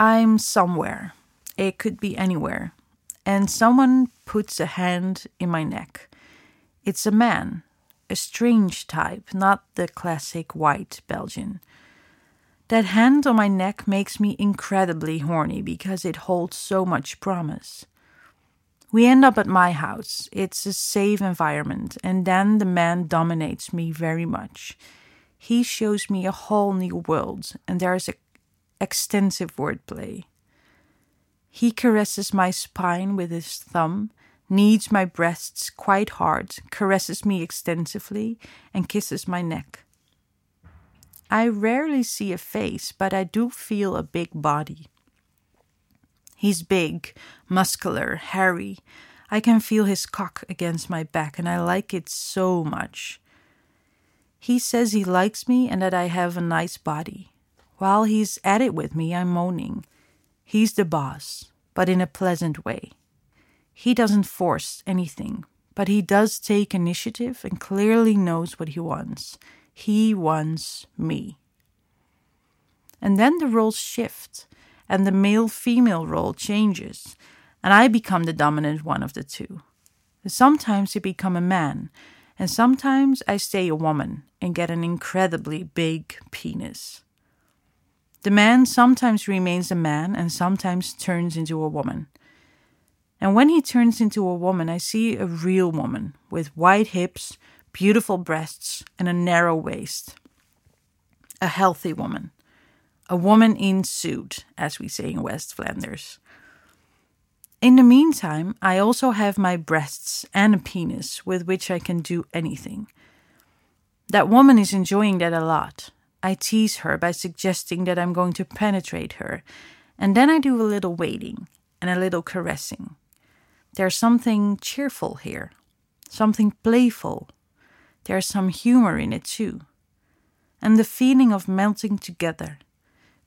I'm somewhere, it could be anywhere, and someone puts a hand in my neck. It's a man, a strange type, not the classic white Belgian. That hand on my neck makes me incredibly horny because it holds so much promise. We end up at my house. It's a safe environment, and then the man dominates me very much. He shows me a whole new world, and there is a extensive wordplay. He caresses my spine with his thumb, kneads my breasts quite hard, caresses me extensively, and kisses my neck. I rarely see a face, but I do feel a big body. He's big, muscular, hairy. I can feel his cock against my back, and I like it so much. He says he likes me and that I have a nice body. While he's at it with me, I'm moaning. He's the boss, but in a pleasant way. He doesn't force anything, but he does take initiative and clearly knows what he wants. He wants me. And then the roles shift, and the male female role changes, and I become the dominant one of the two. Sometimes I become a man, and sometimes I stay a woman and get an incredibly big penis. The man sometimes remains a man and sometimes turns into a woman. And when he turns into a woman, I see a real woman with wide hips, beautiful breasts, and a narrow waist. A healthy woman. A woman in suit, as we say in West Flanders. In the meantime, I also have my breasts and a penis with which I can do anything. That woman is enjoying that a lot. I tease her by suggesting that I'm going to penetrate her, and then I do a little waiting and a little caressing. There's something cheerful here, something playful, there's some humor in it too. And the feeling of melting together,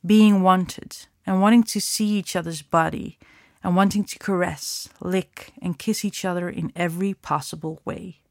being wanted, and wanting to see each other's body, and wanting to caress, lick, and kiss each other in every possible way.